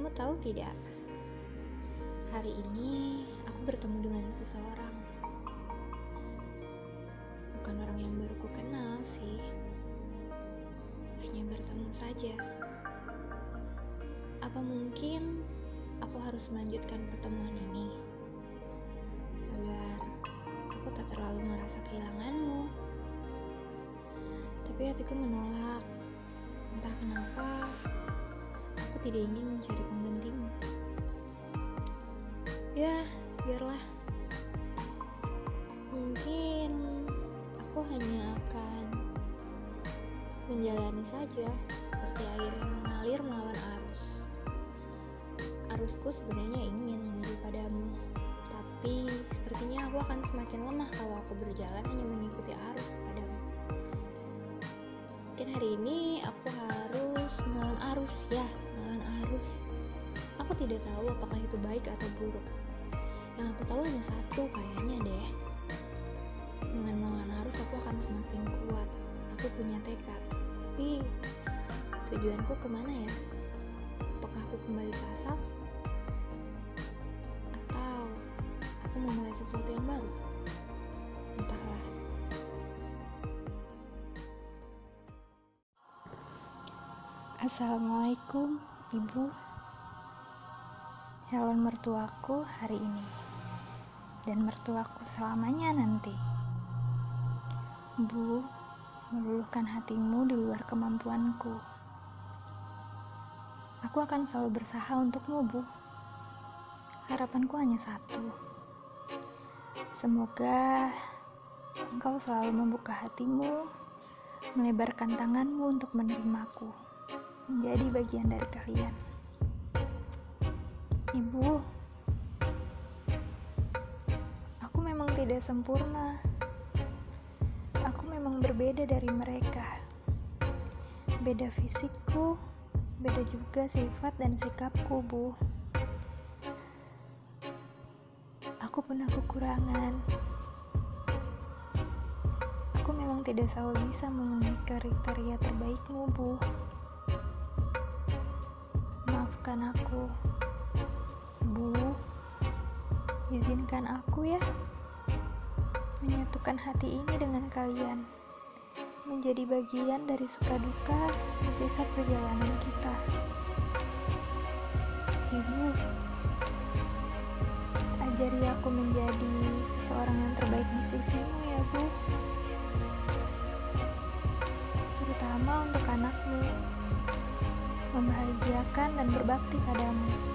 Kamu tahu tidak? Hari ini aku bertemu dengan seseorang. Bukan orang yang baru ku kenal sih. Hanya bertemu saja. Apa mungkin aku harus melanjutkan pertemuan ini? Agar aku tak terlalu merasa kehilanganmu. Tapi hatiku menolak. Entah kenapa, tidak ingin mencari penggantimu. Ya, biarlah. Mungkin aku hanya akan menjalani saja seperti air yang mengalir melawan arus. Arusku sebenarnya ingin menuju padamu, tapi sepertinya aku akan semakin lemah kalau aku berjalan hanya mengikuti arus kepadamu. Mungkin hari ini aku harus melawan arus, ya. Aku tidak tahu apakah itu baik atau buruk. Yang aku tahu hanya satu kayaknya deh. Dengan melawan arus aku akan semakin kuat. Aku punya tekad. Tapi tujuanku ke mana ya? Apakah aku kembali ke asal? Atau aku memulai sesuatu yang baru? Entahlah. Assalamualaikum, Ibu. Calon mertuaku hari ini dan mertuaku selamanya nanti. Bu, meluluhkan hatimu di luar kemampuanku. Aku akan selalu berusaha untukmu, Bu. Harapanku hanya satu. Semoga engkau selalu membuka hatimu, melebarkan tanganmu untuk menerimaku, menjadi bagian dari kalian. Tidak sempurna. Aku memang berbeda dari mereka. Beda fisikku, beda juga sifat dan sikapku, Bu. Aku punya kekurangan. Aku memang tidak selalu bisa memenuhi kriteria terbaikmu, Bu. Maafkan aku. Bu, izinkan aku ya menyatukan hati ini dengan kalian, menjadi bagian dari suka duka di sisa perjalanan kita. Ibu, ajari aku menjadi seseorang yang terbaik di sisimu ya, Bu. Terutama untuk anakmu, membahagiakan dan berbakti padamu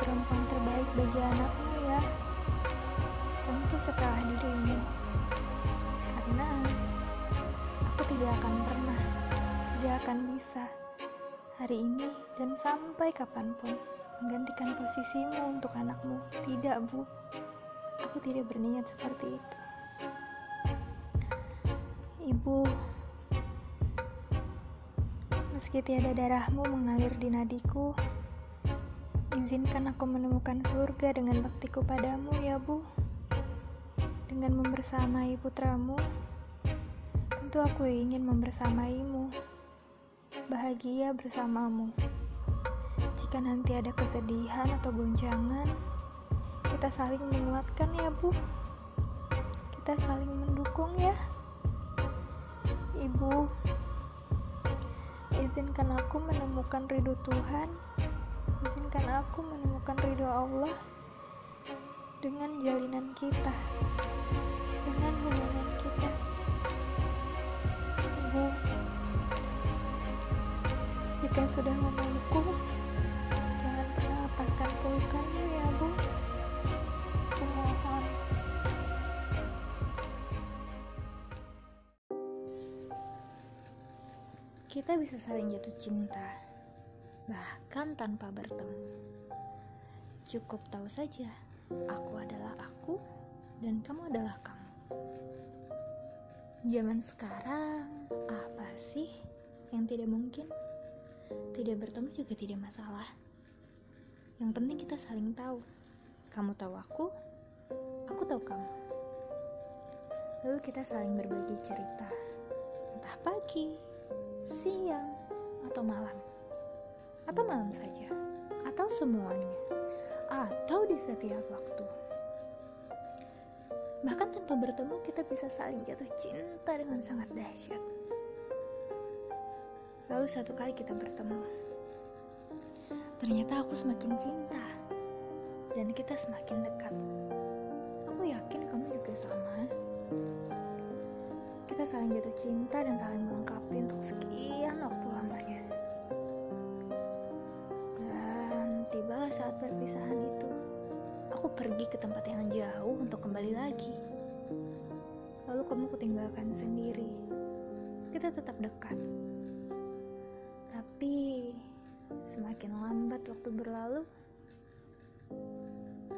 perempuan terbaik bagi anakmu ya. Tentu setelah dirimu. Karena aku tidak akan pernah, tidak akan bisa hari ini dan sampai kapan pun menggantikan posisimu untuk anakmu. Tidak, Bu. Aku tidak berniat seperti itu. Ibu, meski tiada darahmu mengalir di nadiku, izinkan aku menemukan surga dengan baktiku padamu ya Bu. Dengan membersamai putramu, tentu aku ingin membersamaimu, bahagia bersamamu. Jika nanti ada kesedihan atau goncangan, kita saling menguatkan ya Bu. Kita saling mendukung ya. Ibu, izinkan aku menemukan ridho Tuhan, izinkan aku menemukan ridho Allah dengan jalinan kita, dengan hubungan kita. Ibu, jika sudah memelukku, jangan pernah lepaskan pelukanmu ya Bu. Aku mohon. Kita bisa saling jatuh cinta, bahkan tanpa bertemu. Cukup tahu saja, aku adalah aku dan kamu adalah kamu. Zaman sekarang, apa sih yang tidak mungkin? Tidak bertemu juga tidak masalah. Yang penting kita saling tahu. Kamu tahu aku, aku tahu kamu. Lalu kita saling berbagi cerita, entah pagi, siang, atau malam, atau malam saja, atau semuanya, atau di setiap waktu. Bahkan tanpa bertemu, kita bisa saling jatuh cinta dengan sangat dahsyat. Lalu satu kali kita bertemu, ternyata aku semakin cinta dan kita semakin dekat. Aku yakin kamu juga sama. Kita saling jatuh cinta dan saling melengkapi untuk sekian perpisahan itu. Aku pergi ke tempat yang jauh untuk kembali lagi. Lalu kamu kutinggalkan sendiri. Kita tetap dekat. Tapi semakin lambat waktu berlalu,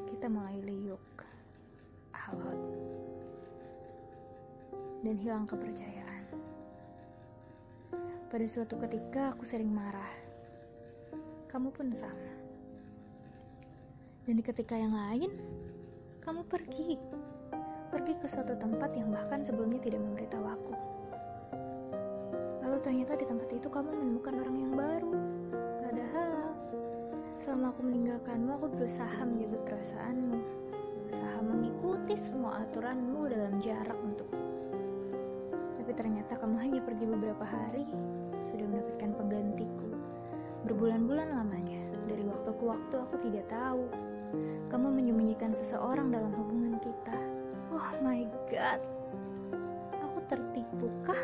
kita mulai liuk, alot, dan hilang kepercayaan. Pada suatu ketika aku sering marah. Kamu pun sama. Dan di ketika yang lain, kamu pergi. Pergi ke suatu tempat yang bahkan sebelumnya tidak memberitahu aku. Lalu ternyata di tempat itu kamu menemukan orang yang baru. Padahal selama aku meninggalkanmu, aku berusaha menjaga perasaanmu. Berusaha mengikuti semua aturanmu dalam jarak untukku. Tapi ternyata kamu hanya pergi beberapa hari, sudah mendapatkan penggantiku. Berbulan-bulan lamanya, dari waktu ke waktu aku tidak tahu. Kamu menyembunyikan seseorang dalam hubungan kita. Oh my god. Aku tertipukah?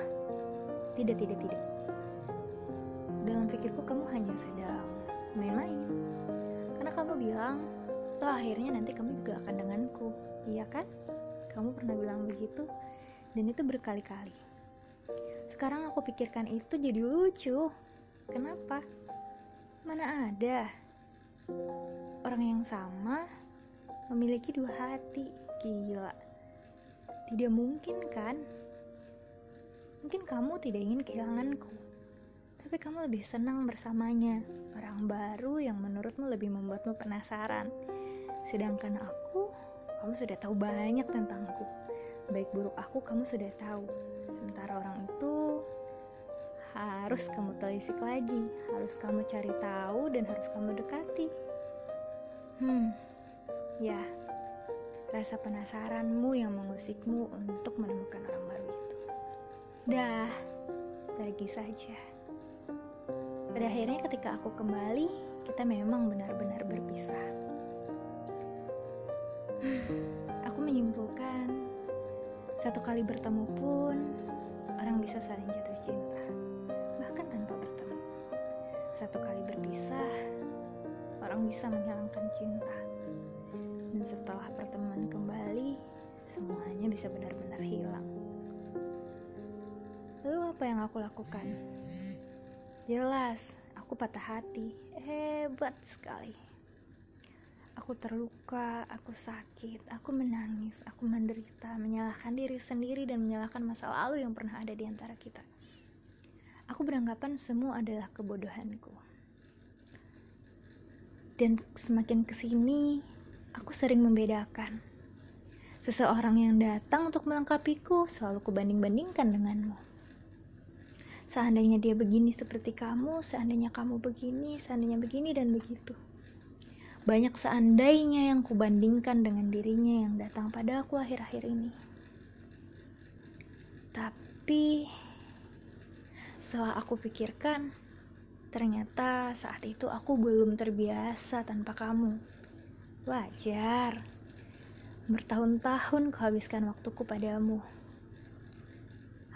Tidak, tidak, tidak. Dalam pikirku kamu hanya sedang main-main. Karena kamu bilang, toh akhirnya nanti kamu juga akan denganku. Iya kan? Kamu pernah bilang begitu? Dan itu berkali-kali. Sekarang aku pikirkan itu jadi lucu. Kenapa? Mana ada orang yang sama memiliki dua hati. Gila. Tidak mungkin kan? Mungkin kamu tidak ingin kehilanganku. Tapi kamu lebih senang bersamanya. Orang baru yang menurutmu lebih membuatmu penasaran. Sedangkan aku, kamu sudah tahu banyak tentangku. Baik buruk aku, kamu sudah tahu. Harus kamu telisik lagi, harus kamu cari tahu dan harus kamu dekati. Hmm, ya, rasa penasaranmu yang mengusikmu untuk menemukan orang baru itu. Dah, pergi saja. Pada akhirnya ketika aku kembali, kita memang benar-benar berpisah. aku menyimpulkan, satu kali bertemu pun, orang bisa saling jatuh cinta. Satu kali berpisah, orang bisa menghilangkan cinta. Dan setelah pertemuan kembali, semuanya bisa benar-benar hilang. Lalu apa yang aku lakukan? Jelas, aku patah hati. Hebat sekali. Aku terluka, aku sakit, aku menangis, aku menderita, menyalahkan diri sendiri dan menyalahkan masa lalu yang pernah ada di antara kita. Aku beranggapan semua adalah kebodohanku. Dan semakin ke sini, aku sering membedakan. Seseorang yang datang untuk melengkapiku selalu kubanding-bandingkan denganmu. Seandainya dia begini seperti kamu, seandainya kamu begini, seandainya begini dan begitu. Banyak seandainya yang kubandingkan dengan dirinya yang datang pada aku akhir-akhir ini. Tapi setelah aku pikirkan, ternyata saat itu aku belum terbiasa tanpa kamu. Wajar. Bertahun-tahun kuhabiskan waktuku padamu.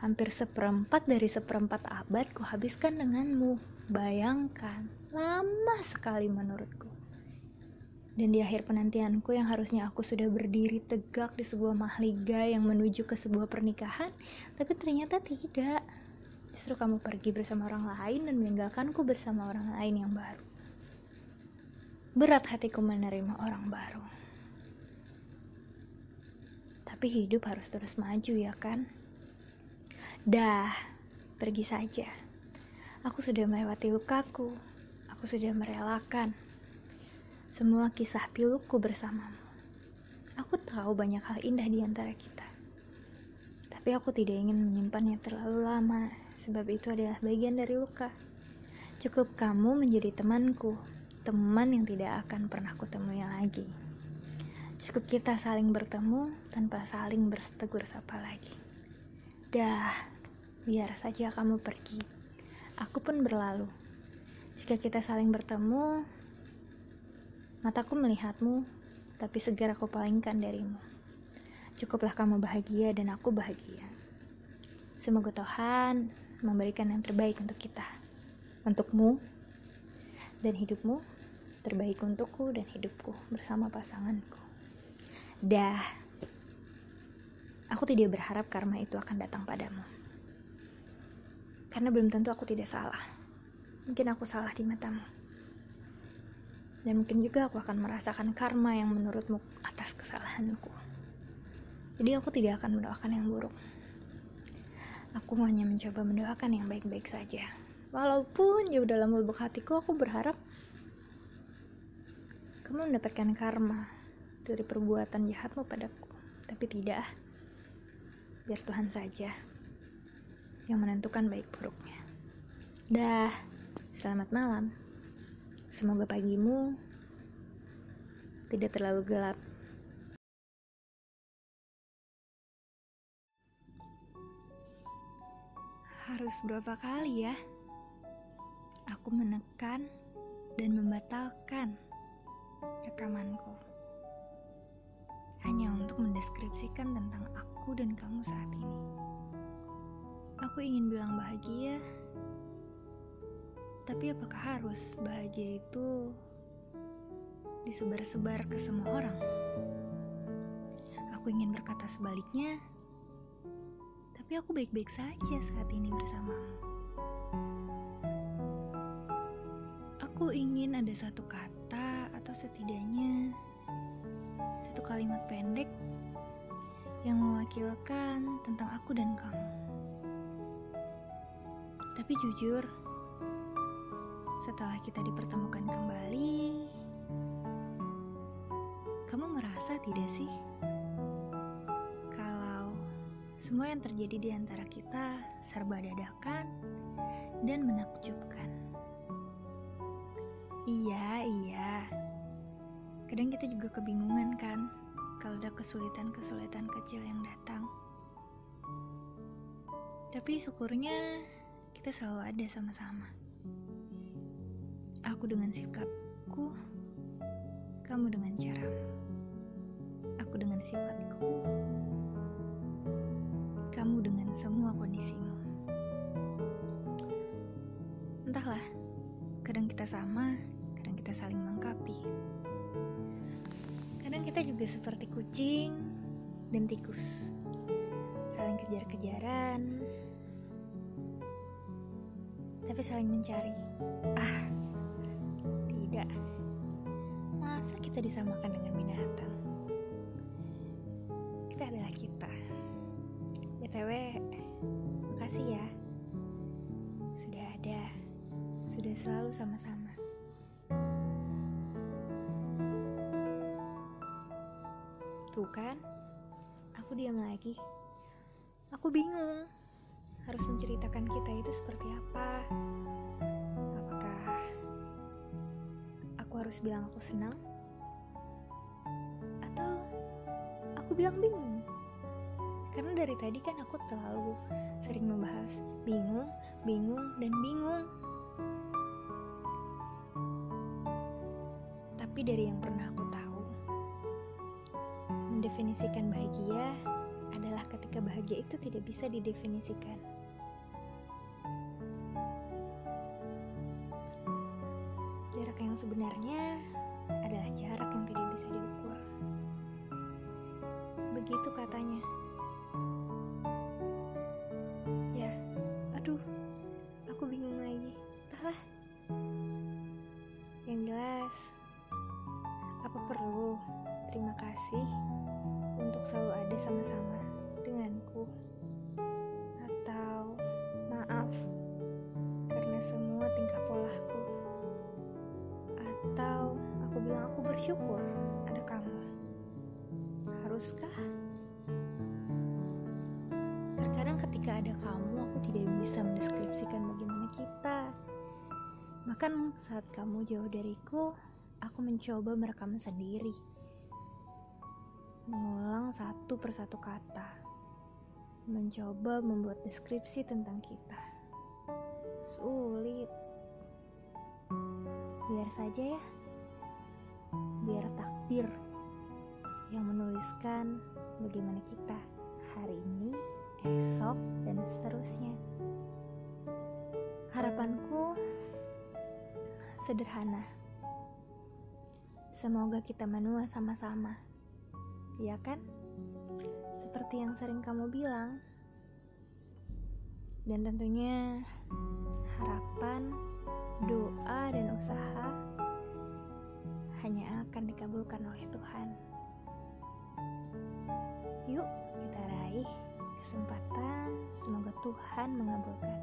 Hampir seperempat dari seperempat abad kuhabiskan denganmu. Bayangkan, lama sekali menurutku. Dan di akhir penantianku yang harusnya aku sudah berdiri tegak di sebuah mahliga yang menuju ke sebuah pernikahan, tapi ternyata tidak. Justru kamu pergi bersama orang lain dan meninggalkanku bersama orang lain yang baru. Berat hatiku menerima orang baru. Tapi hidup harus terus maju ya kan? Dah, pergi saja. Aku sudah melewati lukaku. Aku sudah merelakan semua kisah piluku bersamamu. Aku tahu banyak hal indah di antara kita. Tapi aku tidak ingin menyimpannya terlalu lama, sebab itu adalah bagian dari luka. Cukup kamu menjadi temanku, teman yang tidak akan pernah kutemui lagi. Cukup kita saling bertemu tanpa saling bertegur sapa lagi. Dah, biar saja kamu pergi. Aku pun berlalu. Jika kita saling bertemu, mataku melihatmu, tapi segera aku palingkan darimu. Cukuplah kamu bahagia dan aku bahagia. Semoga Tuhan memberikan yang terbaik untuk kita untukmu dan hidupmu terbaik untukku dan hidupku bersama pasanganku. Dah, aku tidak berharap karma itu akan datang padamu. Karena belum tentu aku tidak salah. Mungkin aku salah di matamu. Dan mungkin juga aku akan merasakan karma yang menurutmu atas kesalahanku. Jadi aku tidak akan mendoakan yang buruk. Aku hanya mencoba mendoakan yang baik-baik saja. Walaupun jauh dalam lubuk hatiku aku berharap kamu mendapatkan karma dari perbuatan jahatmu padaku. Tapi tidak. Biar Tuhan saja yang menentukan baik buruknya. Dah, selamat malam. Semoga pagimu tidak terlalu gelap. Harus berapa kali ya? Aku menekan dan membatalkan rekamanku. Hanya untuk mendeskripsikan tentang aku dan kamu saat ini. Aku ingin bilang bahagia, tapi apakah harus bahagia itu disebar-sebar ke semua orang? Aku ingin berkata sebaliknya, tapi aku baik-baik saja saat ini bersamamu. Aku ingin ada satu kata atau setidaknya satu kalimat pendek yang mewakilkan tentang aku dan kamu. Tapi jujur, setelah kita dipertemukan kembali, kamu merasa tidak sih? Semua yang terjadi di antara kita serba dadakan dan menakjubkan. Iya, iya. Kadang kita juga kebingungan kan kalau ada kesulitan-kesulitan kecil yang datang. Tapi syukurnya kita selalu ada sama-sama. Aku dengan sikapku, kamu dengan caramu. Aku dengan sifatku, kamu dengan semua kondisimu. Entahlah, kadang kita sama, kadang kita saling melengkapi. Kadang kita juga seperti kucing dan tikus, saling kejar-kejaran, tapi saling mencari. Ah, tidak. Masa kita disamakan dengan binatang? Kita adalah kita. BTW, makasih ya. Sudah ada, sudah selalu sama-sama. Tuh kan, aku diam lagi. Aku bingung harus menceritakan kita itu seperti apa. Apakah aku harus bilang aku senang? Atau aku bilang bingung? Karena dari tadi kan aku terlalu sering membahas bingung, bingung, dan bingung. Tapi dari yang pernah aku tahu, mendefinisikan bahagia adalah ketika bahagia itu tidak bisa didefinisikan. Jarak yang sebenarnya adalah jarak yang tidak bisa diukur. Begitu katanya. Kamu jauh dariku, aku mencoba merekam sendiri. Mengulang satu persatu kata. Mencoba membuat deskripsi tentang kita. Sulit. Biar saja ya. Biar takdir yang menuliskan bagaimana kita hari ini, esok, dan seterusnya. Harapanku sederhana. Semoga kita menua sama-sama. Ya kan? Seperti yang sering kamu bilang. Dan tentunya harapan, doa, dan usaha hanya akan dikabulkan oleh Tuhan. Yuk, kita raih kesempatan. Semoga Tuhan mengabulkan.